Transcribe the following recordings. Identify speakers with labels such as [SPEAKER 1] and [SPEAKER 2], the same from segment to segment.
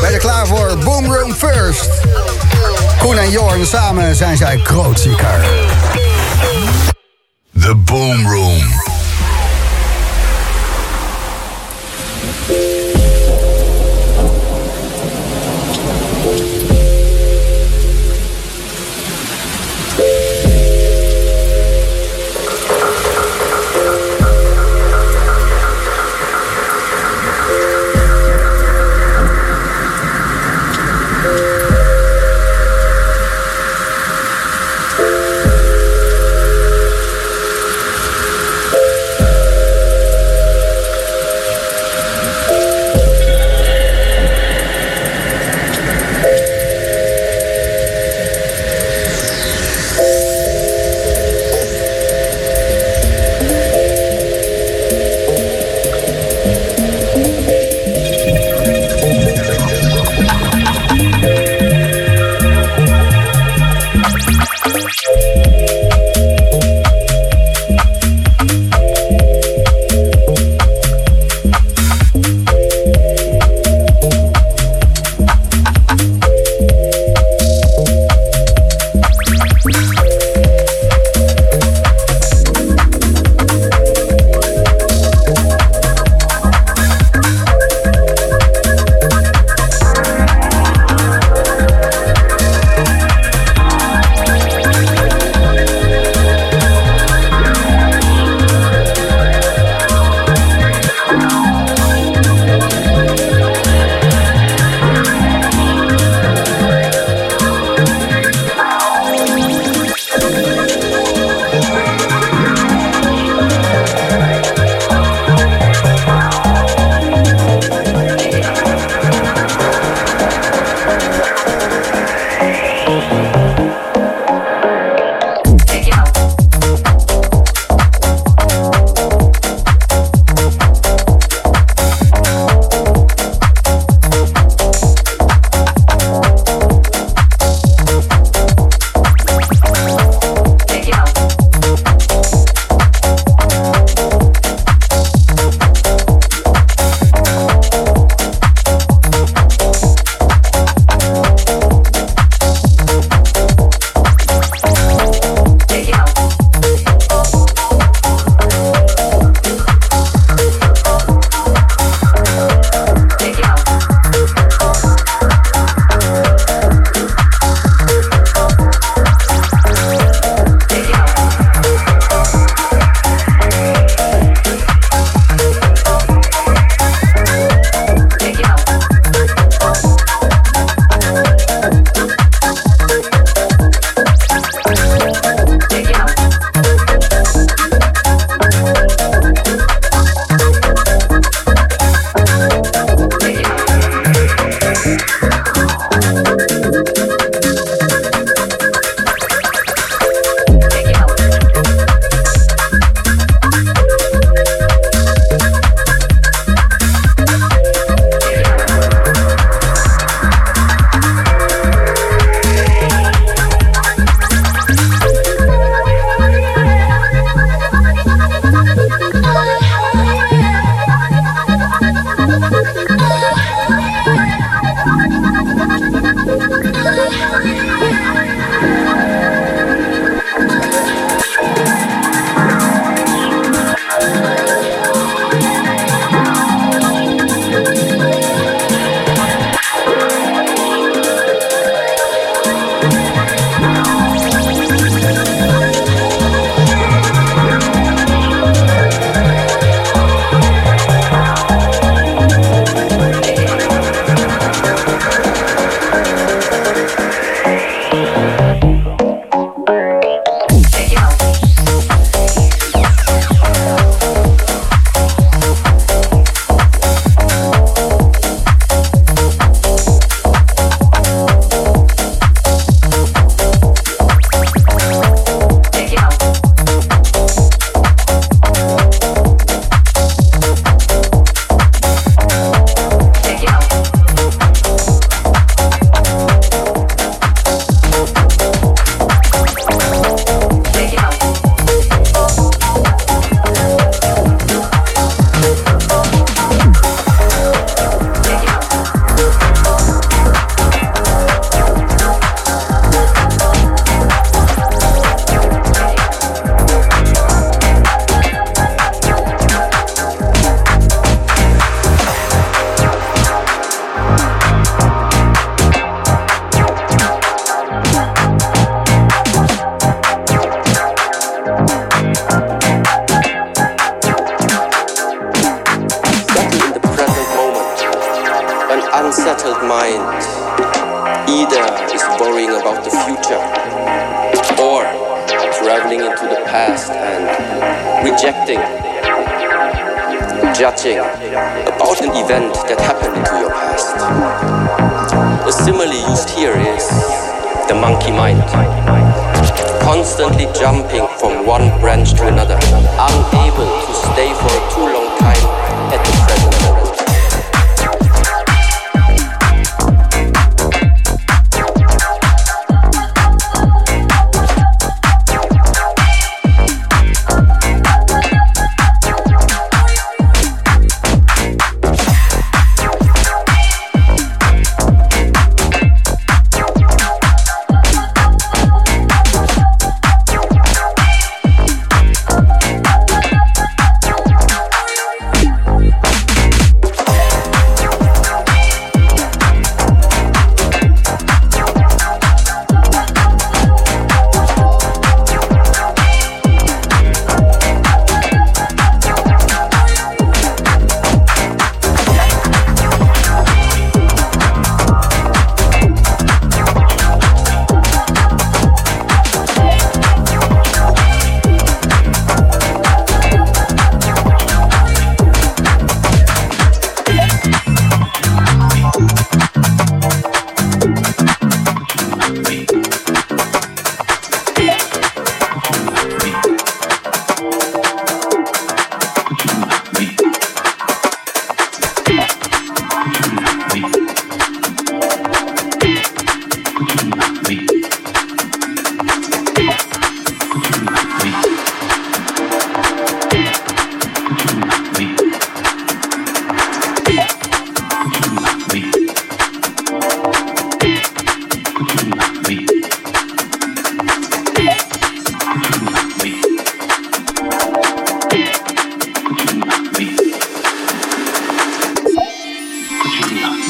[SPEAKER 1] Ben je klaar voor Boom Room First? Koen en Jorn samen zijn zij grootzieker.
[SPEAKER 2] The Boom Room.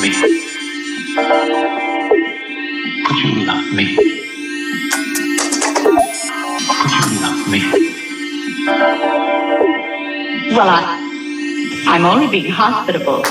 [SPEAKER 1] me? Could you love me? Could you love me? Well, I, I'm only being hospitable.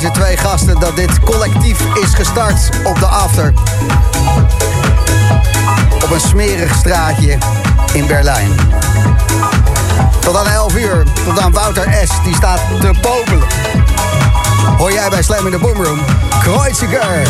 [SPEAKER 1] Deze twee gasten, dat dit collectief is gestart op de after. Op een smerig straatje in Berlijn. Tot aan 11 uur, tot aan Wouter S. Die staat te popelen. Hoor jij bij Slam in de Boomroom? Kreuziger.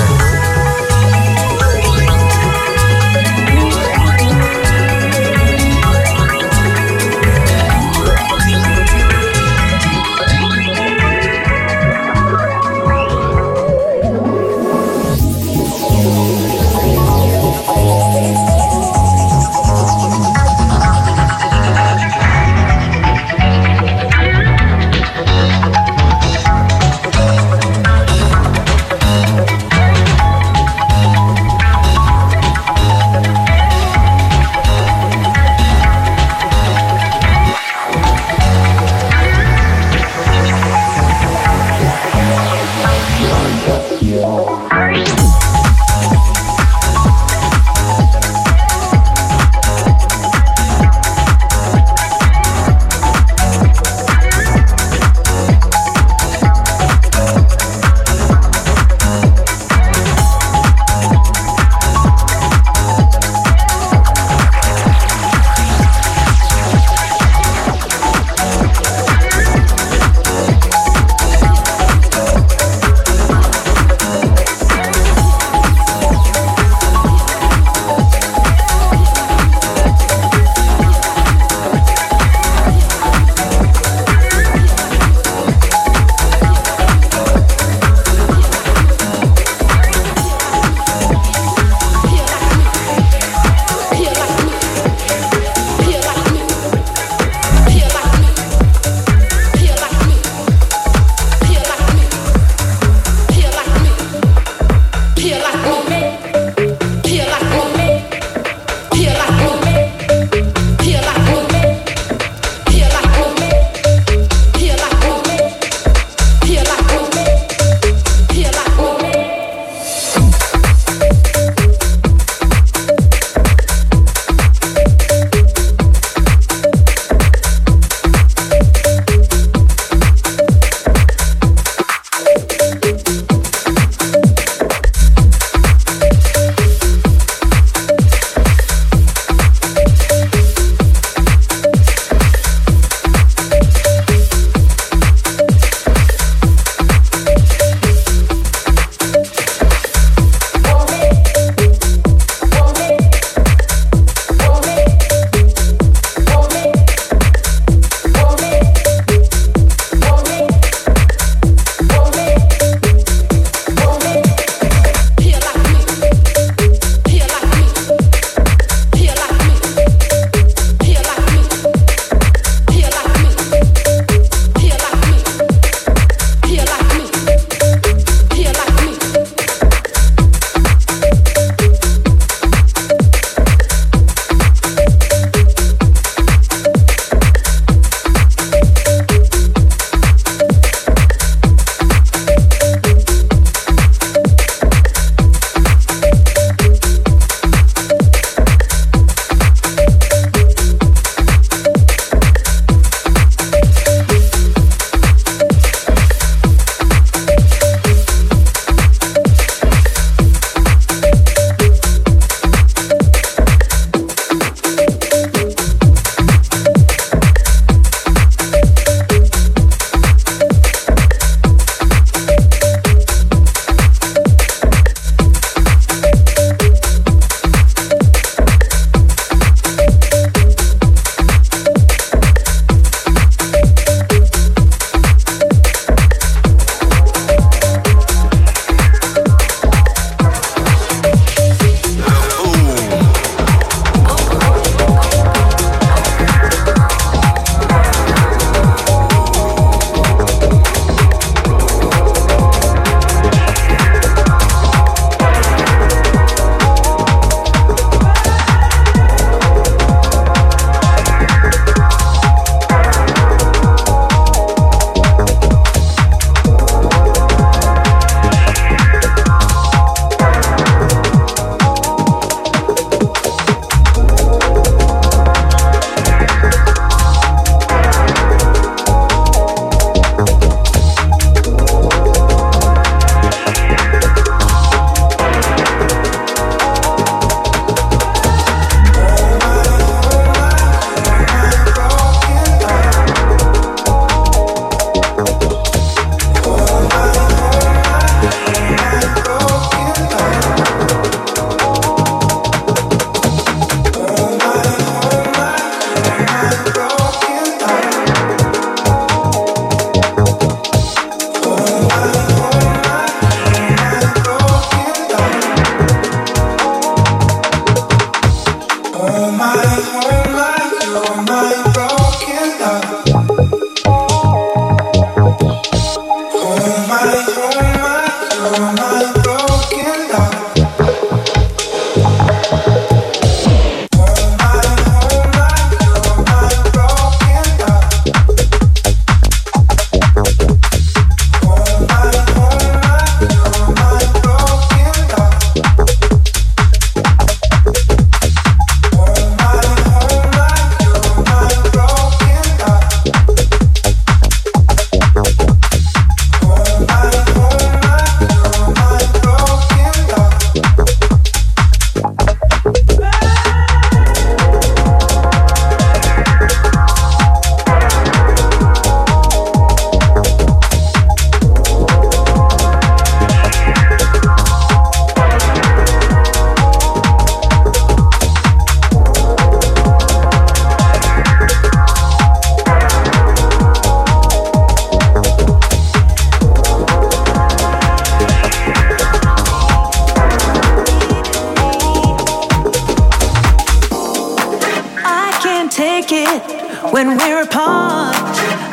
[SPEAKER 1] When we're apart,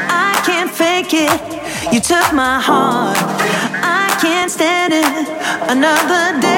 [SPEAKER 1] I can't fake it. You took my heart, I can't stand it. Another day.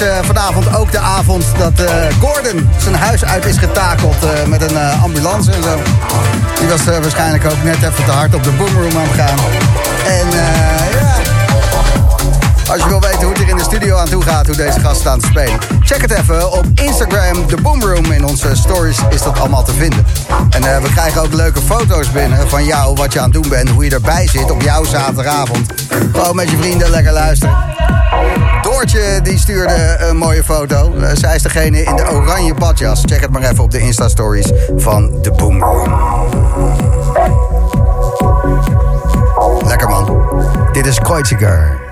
[SPEAKER 1] Is uh, vanavond ook de avond dat uh, Gordon zijn huis uit is getakeld uh, met een ambulance en zo. Die was waarschijnlijk ook net even te hard op de boomroom aan het gaan. En ja, als je wil weten hoe het hier in de studio aan toe gaat, hoe deze gasten staan te spelen, check het even op Instagram, de Boomroom. In onze stories is dat allemaal te vinden. En we krijgen ook leuke foto's binnen van jou, wat je aan het doen bent, hoe je erbij zit op jouw zaterdagavond. Gewoon met je vrienden lekker luisteren. Doortje die stuurde een mooie foto. Uh, zij is degene in de oranje badjas. Check het maar even op de Insta-stories van de Boomroom. Lekker man. Dit is Kreuziger.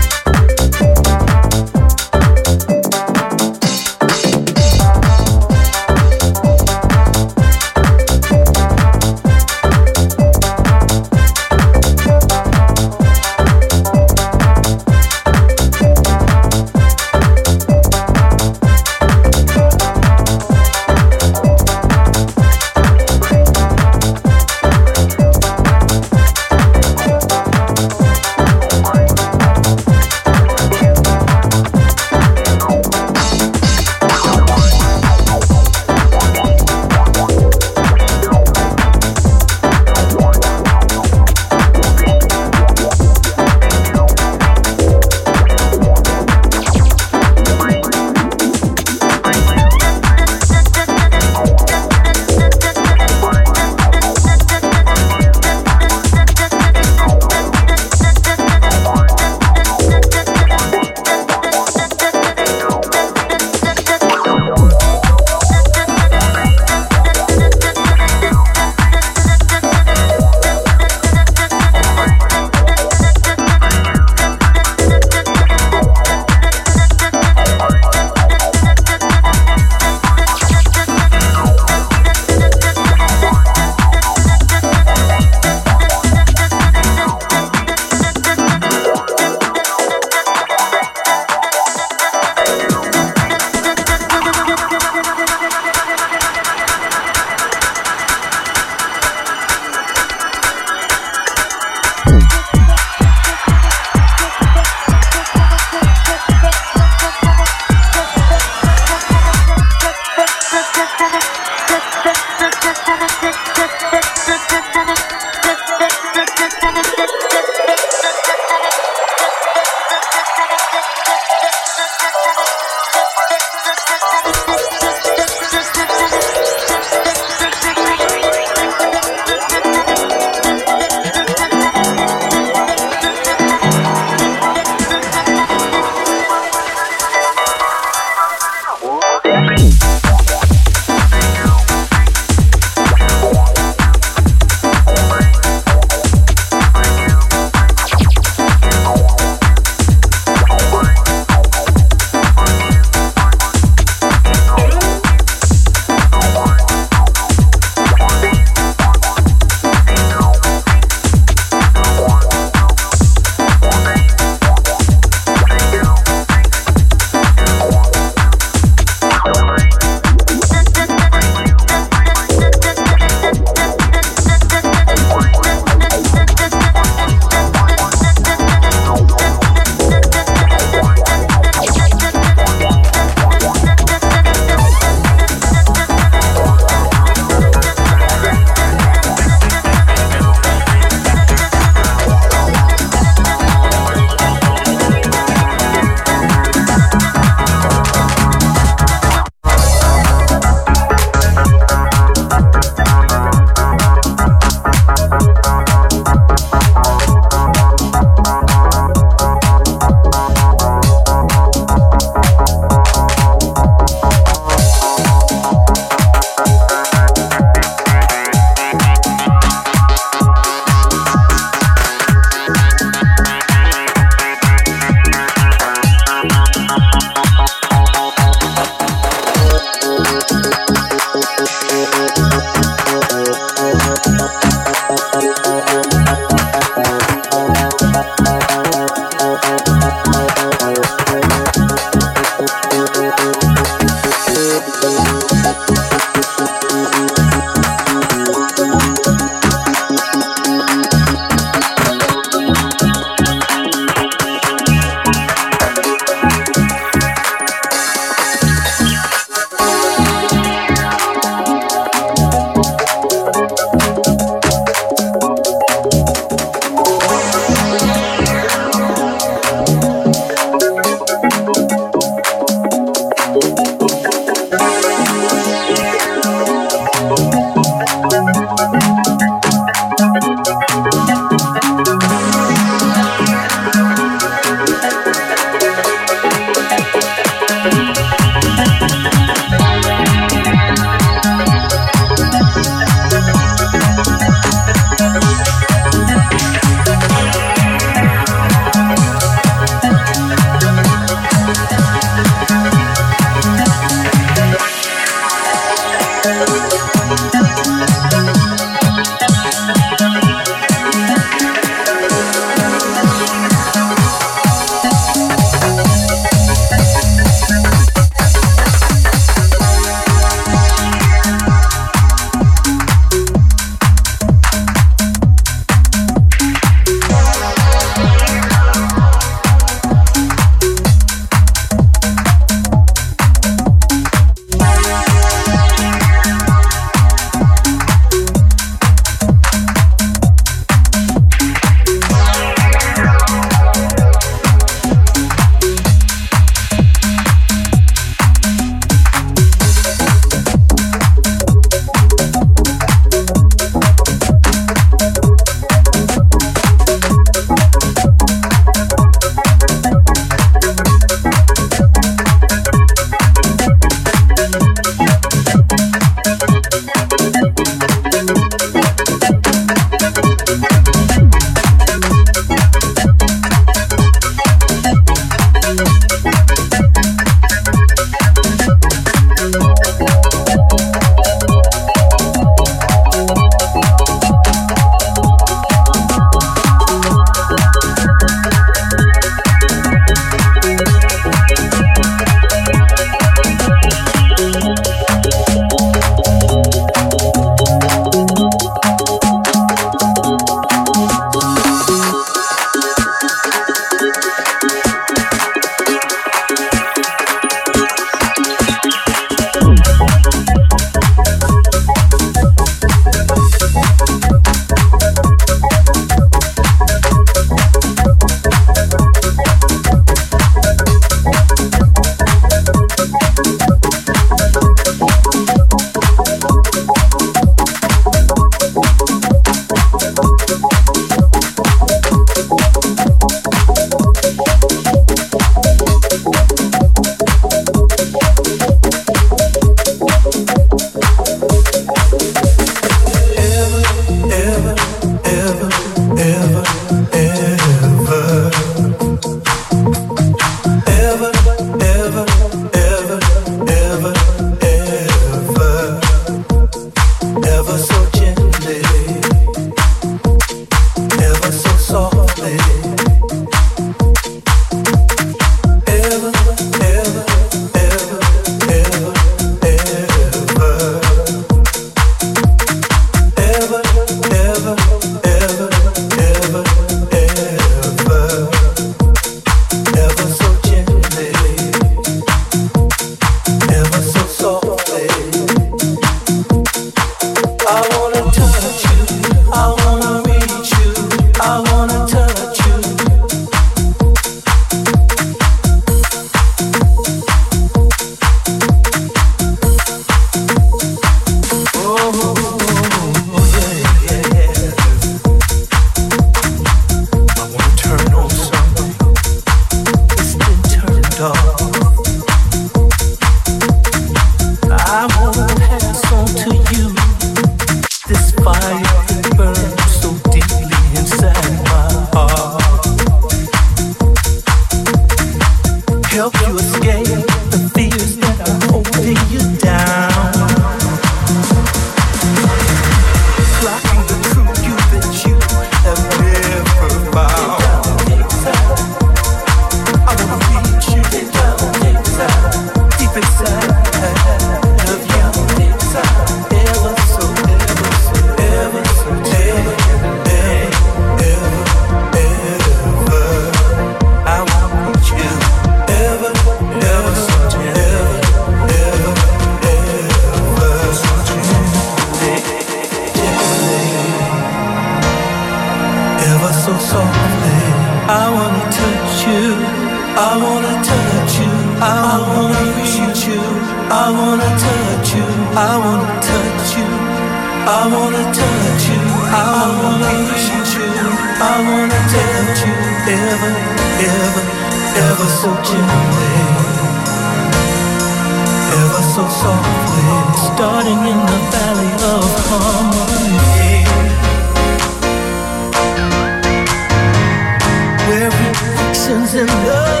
[SPEAKER 3] one's in love.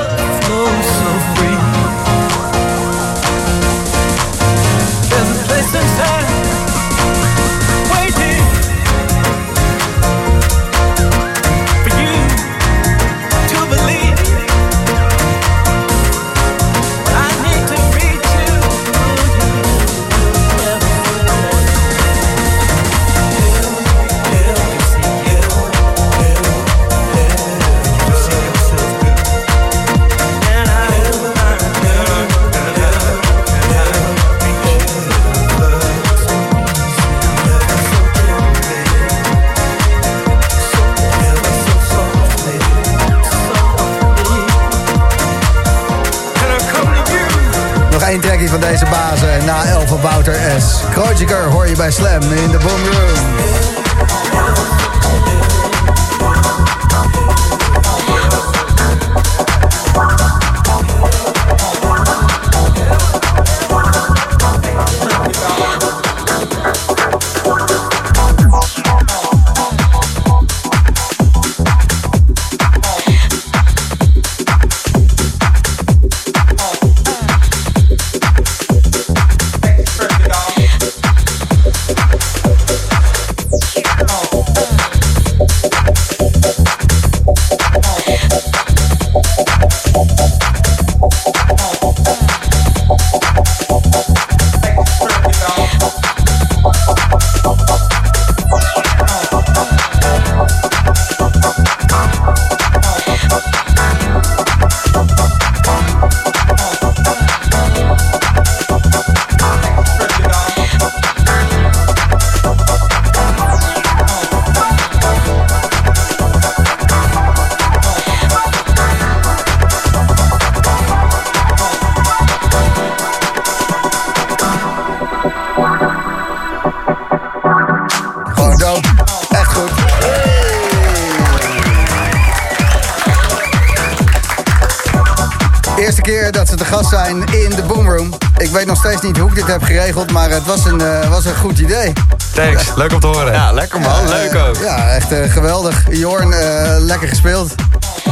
[SPEAKER 1] Het was een, eh, was een goed idee.
[SPEAKER 4] Thanks, leuk om te horen. Ja, lekker man, leuk ook.
[SPEAKER 1] Ja, echt eh, geweldig. Jorn, eh, lekker gespeeld.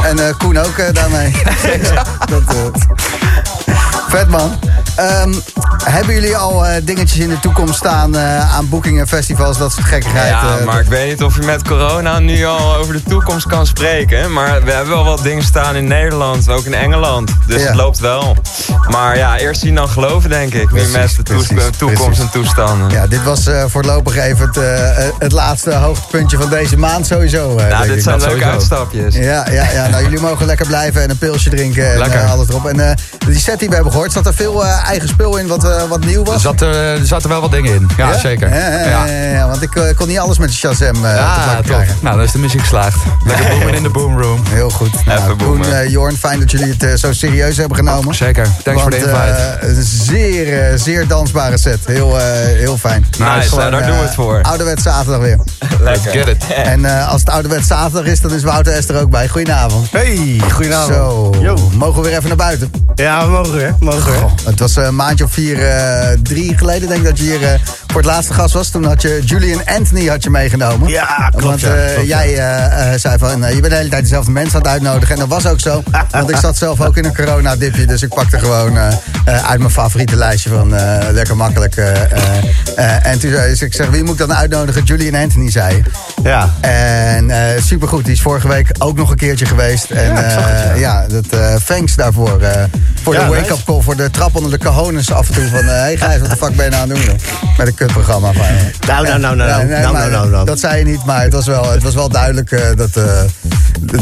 [SPEAKER 1] En eh, Koen ook eh, daarmee. dat, vet man. Ehm, hebben jullie al eh, dingetjes in de toekomst staan eh, aan boekingen, festivals, dat soort gekkigheid?
[SPEAKER 4] Ja, maar ik weet niet of je met corona nu al over de toekomst kan spreken. Maar we hebben wel wat dingen staan in Nederland, ook in Engeland. Dus
[SPEAKER 1] Ja.
[SPEAKER 4] het loopt wel. Maar ja, eerst zien dan geloven, denk ik.
[SPEAKER 1] Precies,
[SPEAKER 4] nu met de
[SPEAKER 1] precies,
[SPEAKER 4] toekomst
[SPEAKER 1] precies.
[SPEAKER 4] en toestanden.
[SPEAKER 1] Ja, dit was eh, voorlopig even het, eh, het laatste hoogtepuntje van deze maand sowieso. eh,
[SPEAKER 4] nou, dit
[SPEAKER 1] ik.
[SPEAKER 4] zijn leuke uitstapjes.
[SPEAKER 1] Ja, ja, ja, nou jullie mogen lekker blijven en een pilsje drinken en
[SPEAKER 4] Lekker.
[SPEAKER 1] eh, alles erop. En eh, die set die we hebben gehoord, zat er veel eh, eigen spul in wat, eh, wat nieuw was?
[SPEAKER 5] Er, zat er, er zaten wel wat dingen in. Ja, zeker.
[SPEAKER 1] Ja, ja, ja, ja, ja, want ik eh, kon niet alles met de Shazam eh te
[SPEAKER 5] Ja, top.
[SPEAKER 1] krijgen.
[SPEAKER 5] Nou, dan is de missie geslaagd. Lekker boomen in de boomroom.
[SPEAKER 1] Heel goed. Nou,
[SPEAKER 4] Even
[SPEAKER 1] Koen, eh, Jorn, fijn dat jullie het zo serieus hebben genomen.
[SPEAKER 5] Zeker. Thanks voor de invite.
[SPEAKER 1] een zeer, zeer dansbare set. Heel, eh, heel fijn.
[SPEAKER 4] Nice,
[SPEAKER 1] Gewoon,
[SPEAKER 4] nou, daar doen we het voor.
[SPEAKER 1] Ouderwets zaterdag weer.
[SPEAKER 5] Let's get it.
[SPEAKER 1] En eh, als het ouderwets zaterdag is, dan is Wouter S er ook bij. Goedenavond.
[SPEAKER 6] Hey, goedenavond.
[SPEAKER 1] Zo,
[SPEAKER 6] Yo.
[SPEAKER 1] mogen we weer even naar buiten?
[SPEAKER 6] Ja, we mogen weer. Mogen weer.
[SPEAKER 1] Goh, het was een maandje of vier, eh, drie geleden denk ik dat je hier eh, voor het laatste gast was. Toen had je Julian Anthony had je meegenomen.
[SPEAKER 6] Ja, klopt,
[SPEAKER 1] Want
[SPEAKER 6] ja,
[SPEAKER 1] eh,
[SPEAKER 6] klopt,
[SPEAKER 1] jij eh, eh, zei van, eh, je bent de hele tijd dezelfde mensen aan het uitnodigen. En dat was ook zo. Want ik zat zelf ook in een coronadipje. Dus ik pakte gewoon eh, eh, uit mijn favoriete lijstje van eh, lekker makkelijk. eh, eh, eh, en toen zei ik, zeg, wie moet ik dan uitnodigen? Julian Anthony zei.
[SPEAKER 6] Ja.
[SPEAKER 1] En eh, supergoed, die is vorige week ook nog een keertje geweest. En
[SPEAKER 6] Ja, het,
[SPEAKER 1] eh, ja, dat, eh thanks daarvoor. Eh, voor
[SPEAKER 6] Ja,
[SPEAKER 1] de wake-up
[SPEAKER 6] nice.
[SPEAKER 1] call, voor de trap onder de cojones af en toe. Van, hé hey Gijs, wat de fuck ben je nou aan het doen? Met een kutprogramma van.
[SPEAKER 6] Nou, nou, nou, nou, nou,
[SPEAKER 1] nee,
[SPEAKER 6] nou,
[SPEAKER 1] maar
[SPEAKER 6] nou, nou.
[SPEAKER 1] Dat zei je niet, maar het was wel, het was wel duidelijk eh, dat, eh,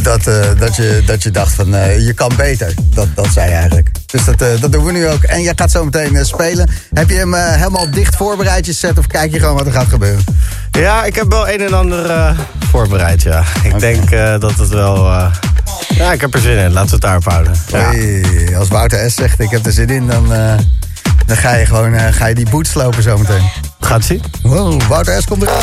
[SPEAKER 1] dat, eh, dat, je, dat je dacht van eh, je kan beter. Dat, dat zei je eigenlijk. Dus dat, eh, dat doen we nu ook. En jij gaat zo meteen eh, spelen. Heb je hem eh, helemaal dicht voorbereid, je set, of kijk je gewoon wat er gaat gebeuren?
[SPEAKER 6] Ja, ik heb wel een en ander eh, voorbereid, ja. Ik denk eh, dat het wel... eh, ja, ik heb er zin in. Laten we het daarop houden. Ja.
[SPEAKER 1] Hey, als Wouter S. zegt ik heb er zin in, dan, eh, dan ga je gewoon eh, ga je die boots lopen zometeen.
[SPEAKER 6] Gaat zien.
[SPEAKER 1] Wow, Wouter S. komt eraan.